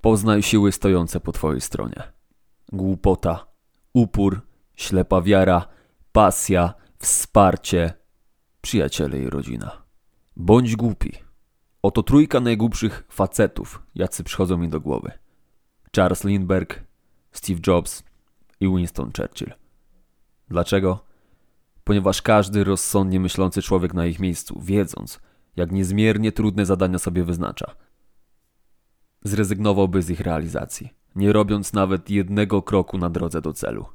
Poznaj siły stojące po twojej stronie. Głupota, upór, ślepa wiara, pasja, wsparcie, przyjaciele i rodzina. Bądź głupi. Oto trójka najgłupszych facetów, jacy przychodzą mi do głowy. Charles Lindbergh, Steve Jobs i Winston Churchill. Dlaczego? Ponieważ każdy rozsądnie myślący człowiek na ich miejscu, wiedząc, jak niezmiernie trudne zadania sobie wyznacza, zrezygnowałby z ich realizacji, nie robiąc nawet jednego kroku na drodze do celu.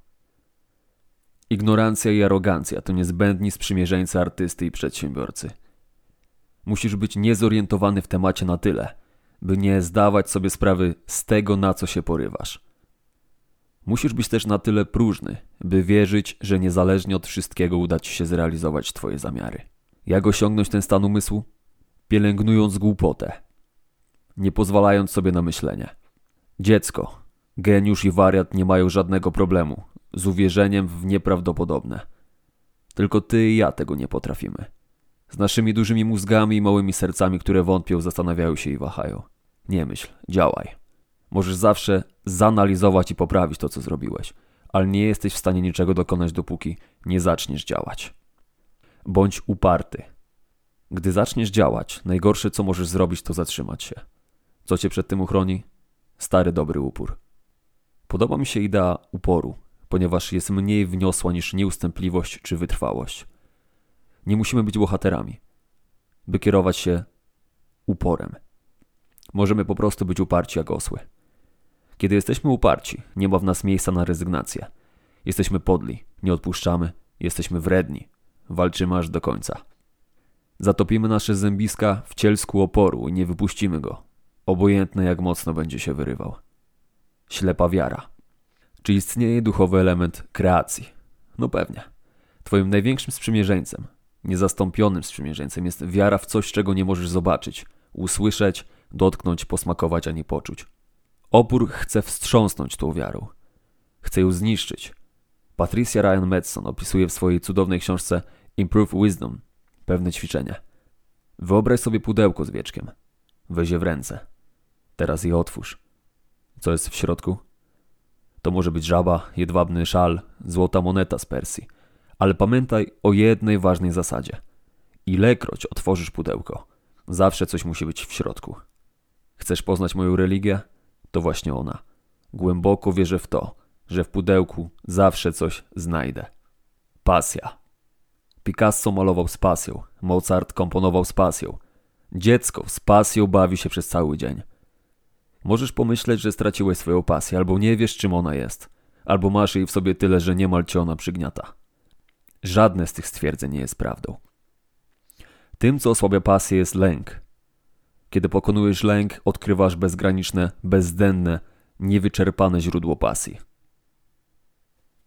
Ignorancja i arogancja to niezbędni sprzymierzeńcy artysty i przedsiębiorcy. Musisz być niezorientowany w temacie na tyle, by nie zdawać sobie sprawy z tego, na co się porywasz. Musisz być też na tyle próżny, by wierzyć, że niezależnie od wszystkiego uda ci się zrealizować twoje zamiary. Jak osiągnąć ten stan umysłu? Pielęgnując głupotę, nie pozwalając sobie na myślenie. Dziecko, geniusz i wariat nie mają żadnego problemu z uwierzeniem w nieprawdopodobne. Tylko ty i ja tego nie potrafimy. Z naszymi dużymi mózgami i małymi sercami, które wątpią, zastanawiają się i wahają. Nie myśl, działaj. Możesz zawsze zanalizować i poprawić to, co zrobiłeś, ale nie jesteś w stanie niczego dokonać, dopóki nie zaczniesz działać. Bądź uparty. Gdy zaczniesz działać, najgorsze, co możesz zrobić, to zatrzymać się. Co cię przed tym uchroni? Stary, dobry upór. Podoba mi się idea uporu, ponieważ jest mniej wniosła niż nieustępliwość czy wytrwałość. Nie musimy być bohaterami, by kierować się uporem. Możemy po prostu być uparci jak osły. Kiedy jesteśmy uparci, nie ma w nas miejsca na rezygnację. Jesteśmy podli, nie odpuszczamy, jesteśmy wredni, walczymy aż do końca. Zatopimy nasze zębiska w cielsku oporu i nie wypuścimy go, obojętne jak mocno będzie się wyrywał. Ślepa wiara. Czy istnieje duchowy element kreacji? No pewnie. Twoim największym sprzymierzeńcem, niezastąpionym sprzymierzeńcem jest wiara w coś, czego nie możesz zobaczyć, usłyszeć, dotknąć, posmakować ani poczuć. Opór chce wstrząsnąć tą wiarą. Chce ją zniszczyć. Patricia Ryan Madson opisuje w swojej cudownej książce Improve Wisdom pewne ćwiczenie. Wyobraź sobie pudełko z wieczkiem. Weź je w ręce. Teraz je otwórz. Co jest w środku? To może być żaba, jedwabny szal, złota moneta z Persji. Ale pamiętaj o jednej ważnej zasadzie. Ilekroć otworzysz pudełko, zawsze coś musi być w środku. Chcesz poznać moją religię? To właśnie ona. Głęboko wierzę w to, że w pudełku zawsze coś znajdę. Pasja. Picasso malował z pasją, Mozart komponował z pasją. Dziecko z pasją bawi się przez cały dzień. Możesz pomyśleć, że straciłeś swoją pasję, albo nie wiesz, czym ona jest, albo masz jej w sobie tyle, że niemal cię ona przygniata. Żadne z tych stwierdzeń nie jest prawdą. Tym, co osłabia pasję, jest lęk. Kiedy pokonujesz lęk, odkrywasz bezgraniczne, bezdenne, niewyczerpane źródło pasji.